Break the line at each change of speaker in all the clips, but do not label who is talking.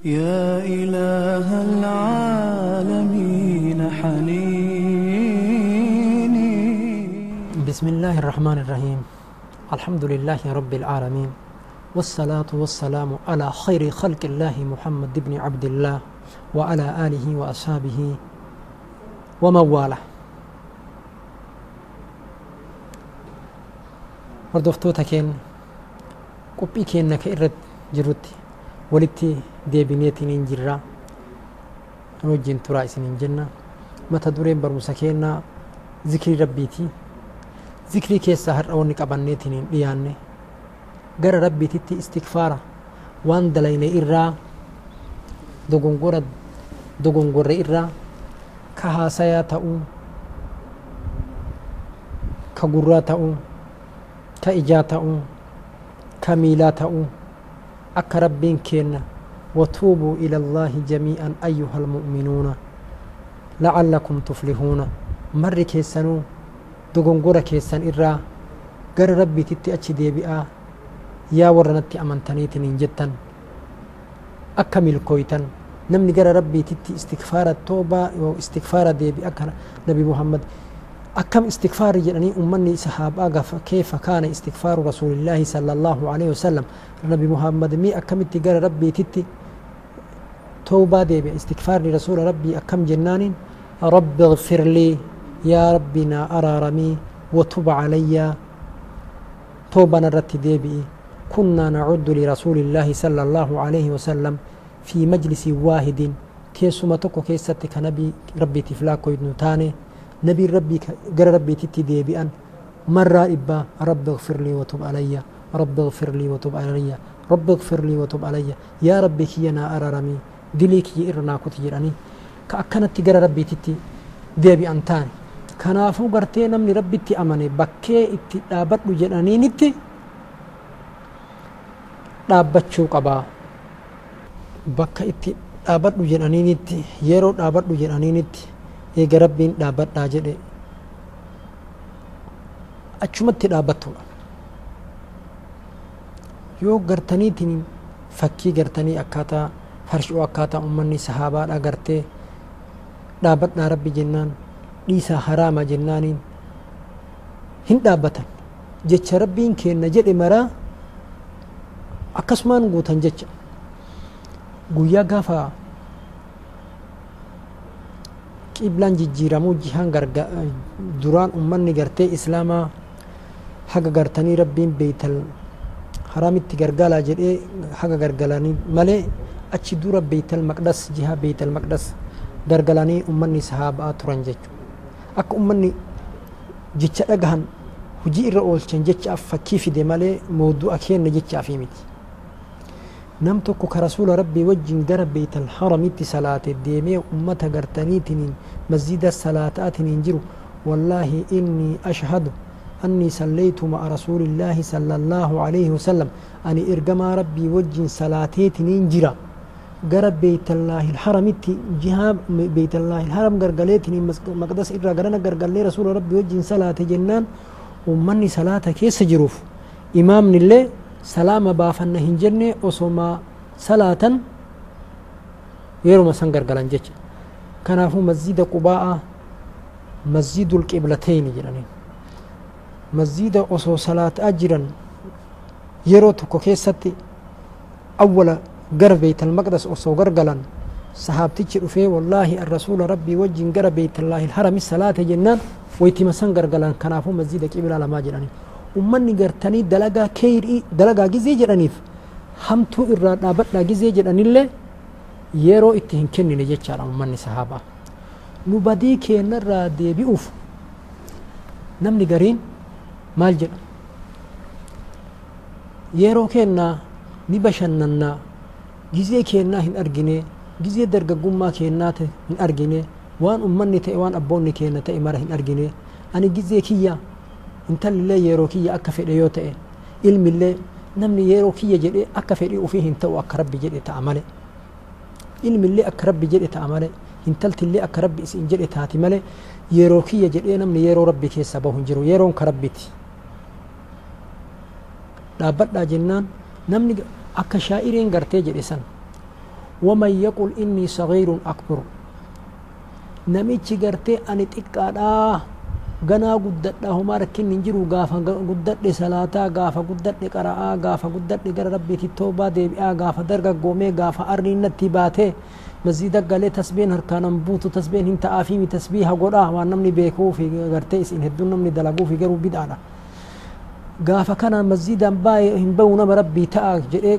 يا إله العالمين حنيني.
بسم الله الرحمن الرحيم. الحمد لله رب العالمين. والصلاة والسلام على خير خلق الله محمد بن عبد الله وعلى آله وأصحابه ومن والاه hordoftoota keenya qophii keenya ka walitti deebineetiniin jirraa kan wajjin turaa isiniin jenna. Mata dureen barumsa keenyaa zikrii rabbiiti. Zikrii keessaa har'a wanni qabanneetiniin dhiyaanne. Gara rabbiititti istikfaara waan dalayne irraa dogongora dogongorre irraa ka haasayaa ta'uu ka gurraa ta'uu ka ijaa ta'uu ka miilaa ta'uu akka rabbiin keenna وتوبوا إلى الله جميعا أيها المؤمنون لعلكم تفلحون. مر كيسانو دغنغورا كيسان إرا غر ربي تتي أتش ديبئا يا ورنتي أمنتنيتن جتن أكمل كويتن نمني غر ربي تتي استغفار التوبة وإستغفار ديبئا. نبي محمد أكم استغفار جناني أمني صحابة كيف كان استغفار رسول الله صلى الله عليه وسلم؟ نبي محمد مي أكم تجار ربي تتي؟ توبة دي استغفار لرسول ربي أكم جنان رب اغفر لي يا ربنا أرارمي وتب علي. توبة نرت ديبي كنا نعد لرسول الله صلى الله عليه وسلم في مجلس واحد. كيسما تكو كيستك نبي ربي تفلاكو يدنتاني نبي ربي قال ربي تتي دي بأن مرة إبا رب اغفر لي وتب علي رب اغفر لي وتب علي رب اغفر لي وتب علي يا ربي كينا أرارمي دليك يرنا كتيراني كأكنت قال ربي تتي دي بأن تاني kanaafuu gartee namni rabbitti amane bakkee itti dhaabadhu jedhaniinitti dhaabbachuu qabaa bakka itti dhaabadhu jedhaniinitti yeroo dhaabadhu jedhaniinitti eega rabbiin dhaabbadhaa jedhe achumatti dhaabbattudha yoo gartaniitiin fakkii gartanii akkaataa farshoo akkaataa ummanni sahaabaadha gartee dhaabbadhaa rabbi jennaan dhiisaa haraama jennaaniin hin dhaabbatan jecha rabbiin kenna jedhe maraa akkasumaan guutan jecha. Guyyaa gaafa qiblaan jijjiiramuu jihan duraan ummanni gartee islaamaa haga gartanii rabbiin beeytal. Haramitti gargalaa jedhee haga gargalanii malee achi dura beeytal maqdas jiha beeytal maqdas gargalanii ummanni sahaabaa turan jechuudha. Akka ummanni jecha dhagahan hujii irra oolchan jechaaf fakkii fide malee mawdu'a kenna jechaafii miti nam tokko ka rasuula rabbii wajjin gara beeytal haramitti salaate deemee ummata gartaniitiniin masjida salaata'atiniin jiru wallaahi innii ashhadu أني صليت مع رسول الله صلى الله عليه وسلم. أني إرجما ربي وجه صلاتيت ننجرا قرب بيت الله الحرم جهة بيت الله الحرم قرقليتني مقدس إرى قرنا قرقلي رسول ربي وجه صلاة جنان. ومني صلاة كيس جروف. إمام نلي سلام بافن هنجرني وصوما صلاة يرو مسان قرقلان جيش كان مسجد قباء مسجد القبلتين جرانين masjida osoo salaataa jiran yeroo tokko keessatti awwala gara beeytal maqdas osoo gargalan sahaabtichi dhufee wallaahi arrasuula rabbii wajjin gara beeytallaahi harami salaate jennaan waytima san gargalan kanaafuu masjida qibilaa lamaa jedhanii ummanni gartanii dalagaa keeyrii dalagaa gizee jedhaniif hamtuu irraa dhaabadhaa gizee jedhanillee yeroo itti hin kennine jechaadha ummanni sahaabaa nu badii keennarraa deebi'uuf namni gariin maal jedha yeroo kennaa ni bashannannaa gizee kennaa hin argine gizee dargaggummaa kennaa hin argine waan ummanni ta'e waan abboonni kenna ta'e mara hin argine ani gizee kiyya intallillee yeroo kiyya akka fedhe yoo ta'e ilmillee namni yeroo kiyya jedhee akka fedhii ofii hin ta'u akka rabbi jedhe ta'a male ilmillee akka rabbi jedhe ta'a male hintaltillee akka rabbi isin jedhe taati male yeroo kiyya jedhee namni yeroo rabbi keessa bahu hin jiru yeroon ka rabbiti dhaabbadhaa jennaan namni akka shaa'iriin gartee jedhe san ومن يقول إني صغير أكبر نميتش قرتي أني تقادا ganaa guddadha homaa rakkinni hin jiru gaafa guddadhe salaataa gaafa guddadhe qara'aa gaafa guddadhe gara rabbiitti toobaa deebi'aa gaafa dargaggoomee gaafa arriin natti baatee masjida galee tasbeen harkaanan buutu tasbeen hin ta'aafi tasbiiha godhaa waan namni beekuu fi gartee isin hedduun namni dalaguu fi garuu bid'aadha gaafa kana masjidan baay'ee hin bahu nama rabbii ta'a jedhee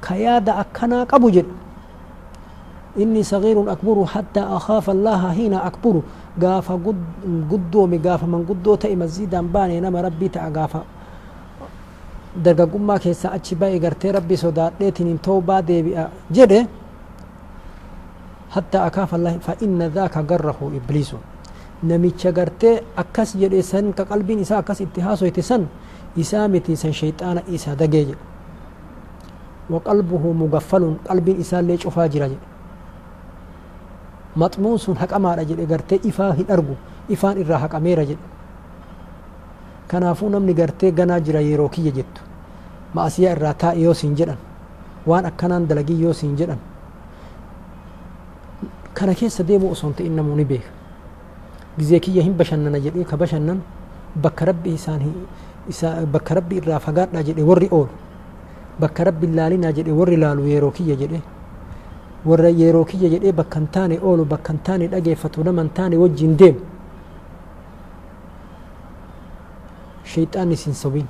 ka yaada akkanaa qabu jedhe inni sagiirun akburu hattaa akhaafa allaha hiina akburu gaafa guddoomi gaafa manguddoo ta'e masjidaan baane nama rabbii ta'a gaafa dargaggummaa keessaa achi ba'e gartee rabbi sodaadheetiin hin toobaa deebi'a jedhe hattaa akaafa allahi fa inna dhaaka garrahu ibliisu namicha gartee akkas jedhe san ka qalbiin isaa akkas itti haasoyte san isaa miti san shayxaana isa dagee jedhe وقلبه مغفل قلب إسان ليش أفا جرا jedhe gartee ifaa hin argu ifaan irraa haqameera jedhe kanaafuu namni gartee ganaa jira yeroo kiyya jettu ma'asiyaa irraa taa'e yoo siin jedhan waan akkanaan dalagii yoo siin jedhan kana keessa deemuu osoo hin ta'in namuu ni beeka gizee kiyya hin bashannana jedhee ka bashannan bakka rabbi isaan bakka rabbi irraa fagaadhaa jedhe warri oolu bakka rabbi laalinaa jedhe warri laalu yeroo kiyya jedhe warra yeroo kiyya jedhee bakka hin taane oolu bakka hin taane dhageeffatu nama hin taane wajjin deemu shayxaanni sin sobiin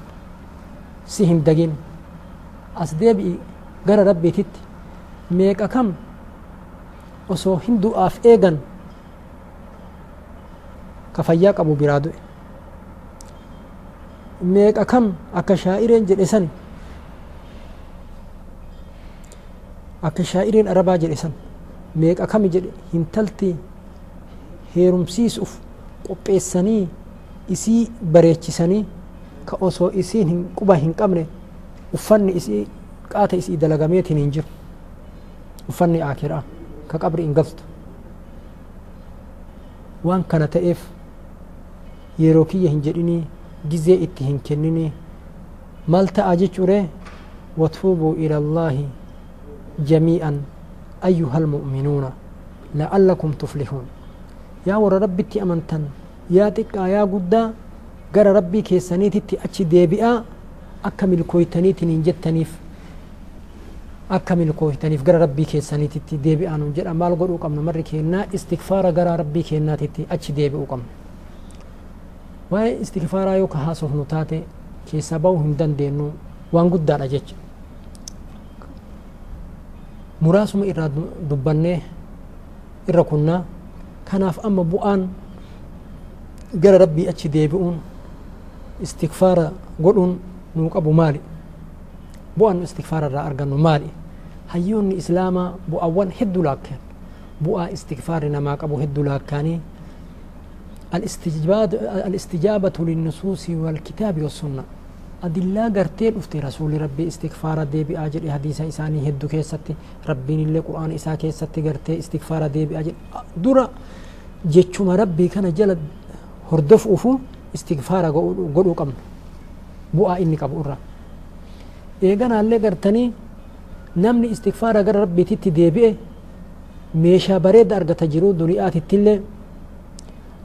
si hin dagin as deebi'i gara rabbiititti meeqa kam osoo hin du'aaf eegan ka fayyaa qabu biraa du'e meeqa kam akka shaa'ireen jedhe sani akka shaa'ireen arabaa jedhe san meeqa kami jedhe hintalti heerumsiisuuf qopheessanii isii bareechisanii ka osoo isiin hin quba hin qabne uffanni isii qaata isii dalagameetiin hin jiru uffanni aakiraa ka qabri hin galtu waan kana ta'eef yeroo kiyya hin jedhinii gizee itti hin kenninii maal ta'a jechuure watuubuu ila allaahi جميعا أيها المؤمنون لعلكم تفلحون. يا ور ربي أمنتن يا تقا يا قدا قر ربي كيسانيتي تي أتشي ديبئا أكمل كويتنيتي ننجتنيف أكمل كويتنيف قر ربي كيسانيتي تي ديبئا ننجر أمال قرؤ قمنا مرة كينا استغفار قر ربي كينا تي أتشي ديبئو istigfaaraa yoo ka haasofnu taate keessaa ba'uu hin dandeenyu waan guddaadha jecha muraasuma irraa dubbannee irra kunnaa kanaaf amma bu'aan gara rabbii achi deebi'uun istigfaara godhuun nuu qabu maali bu'aan istigfaara irraa argannu maali hayyoonni islaamaa bu'aawwan hedduu laakkeen bu'aa istigfaarri namaa qabu hedduu laakkaanii الاستجابة للنصوص والكتاب والسنة adillaa gartee dhufte rasuuli rabbii istikfaara deebi'aa jedhe hadiisa isaanii heddu keessatti rabbiin illee qur'aana isaa keessatti gartee istikfaara deebi'aa jedhe. Dura jechuma rabbii kana jala hordofuufu istikfaara godhuu qabnu bu'aa inni qabu irra eeganaallee gartanii namni istikfaara gara rabbiititti deebi'e meeshaa bareeda argata jiru duniyaatittillee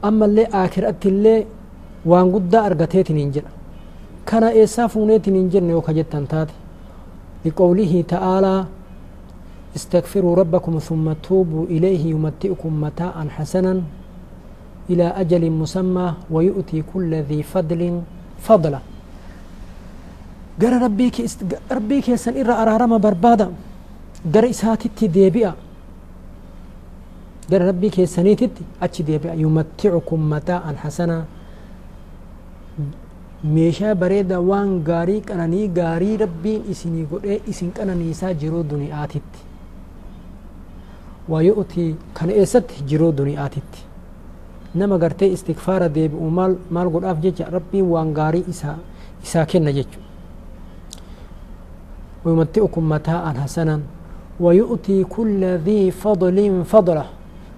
ammallee aakirattillee waan guddaa argateetiin hin jedha. كان إسافوني تنجر نيوكا جدا تات لقوله تعالى استغفروا ربكم ثم توبوا إليه يمتئكم متاعا حسنا إلى أجل مسمى ويؤتي كل ذي فضل فضلا قال ربيك است... ربيك يسن إرى أرارما بربادا قال إساتي تديبئا قال ربيك يسن إتتي أتش ديبئا يمتعكم متاعا حسنا meeshaa bareeda waan gaarii qananii gaarii rabbiin isinii godhee isin qananiisaa jiruu duniyaatitti wayu'tii kana eessatti jiruu duniyaatitti nama gartee istigfaara deebi'u maal maal godhaaf jecha rabbiin waan gaarii isaa isaa kenna jechu ويمتئكم متاعا حسنا ويؤتي كل ذي فضل فضله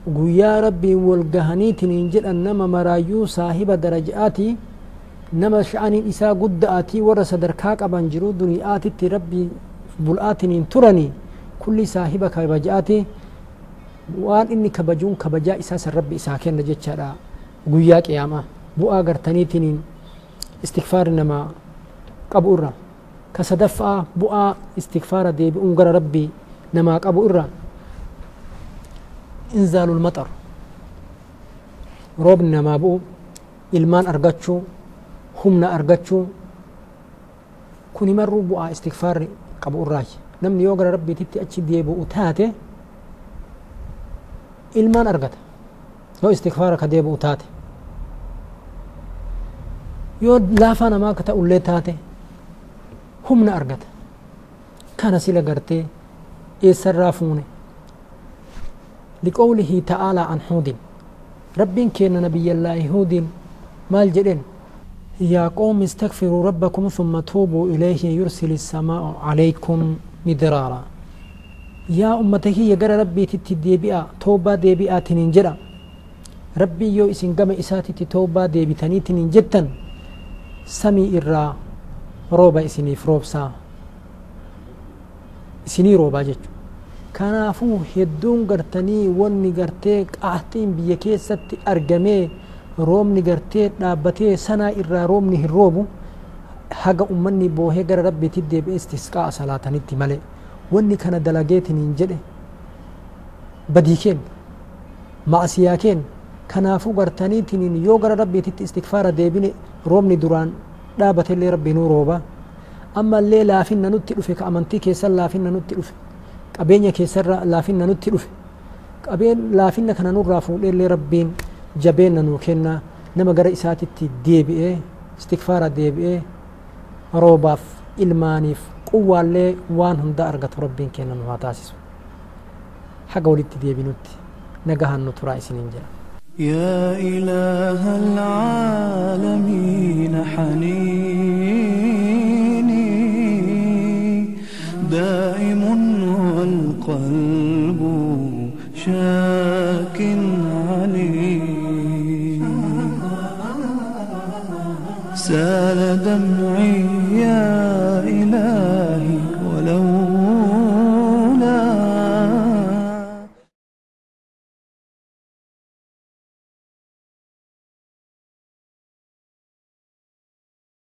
rabbiin walgahaniitin hin jedhan nama maraayyuu saahiba daraja'aati nama sha'aniin isaa gudda'aati warra sadarkaa qaban jiruu duniyaatitti rabbii bul'aatin hin turanii kulli saahiba kabajaati waan inni kabajuun kabajaa isaa san rabbi isaa kenna jechaadha guyyaa qiyaamaa bu'aa gartaniitiniin istikfaarri namaa qabu irra ka sadaffaa bu'aa istikfaara deebi'uun gara rabbii namaa qabu irra inzaalul roobni namaa bu'u ilmaan argachuu humna argachuu kun himarruu bu'aa istikfaarri qabu irraayi namni yoo gara rabbiititti achi deebi'u taate ilmaan argata yoo istikfaara ka deebi'u taate yoo laafaa namaa ka ta'ullee taate humna argata kana sila gartee eessarraa fuune liqowlihi ta'aalaa an huudin rabbiin keenna nabiyyallaahi huudin maal jedhen يا قوم استغفروا ربكم ثم توبوا إليه يرسل السماء عليكم مدرارا. يا أمتك يا جرى ربي تتديبئة توبة ديبئة تنجرا ربي يو إسن قم إساتي توبة ديبتني تنجتا سمي إرّا rooba isiniif roobsaa isinii roobaa jechu kanaafuu hedduun gartanii wanni gartee qaaxxiin biyya keessatti argamee roobni gartee dhaabbatee sanaa irraa roobni hin roobu haga ummanni boohee gara rabbiitti deebi'ee istisqaa salaatanitti malee. Wanni kana dalageetiniin jedhe badii keen ma'asiyaa keen kanaafuu gartaniitiniin yoo gara rabbiititti istikfaara deebine roobni duraan dhaabate illee rabbi nuu rooba. Amma illee laafinna nutti dhufe ka amantii keessan laafinna nutti dhufe qabeenya keessarra laafinna nutti dhufe. Qabeen laafinna kana nurraa fuudhee illee rabbiin jabeenna nuu kenna nama gara isaatitti deebi'ee istikfaara deebi'ee roobaaf ilmaaniif quwwaallee waan hunda argatu rabbiin kenna nu haa taasisu haga walitti deebinutti nagahan nu turaa isiniin jedha
يا إله العالمين حنيني دائم والقلب شاك سال دمعي يا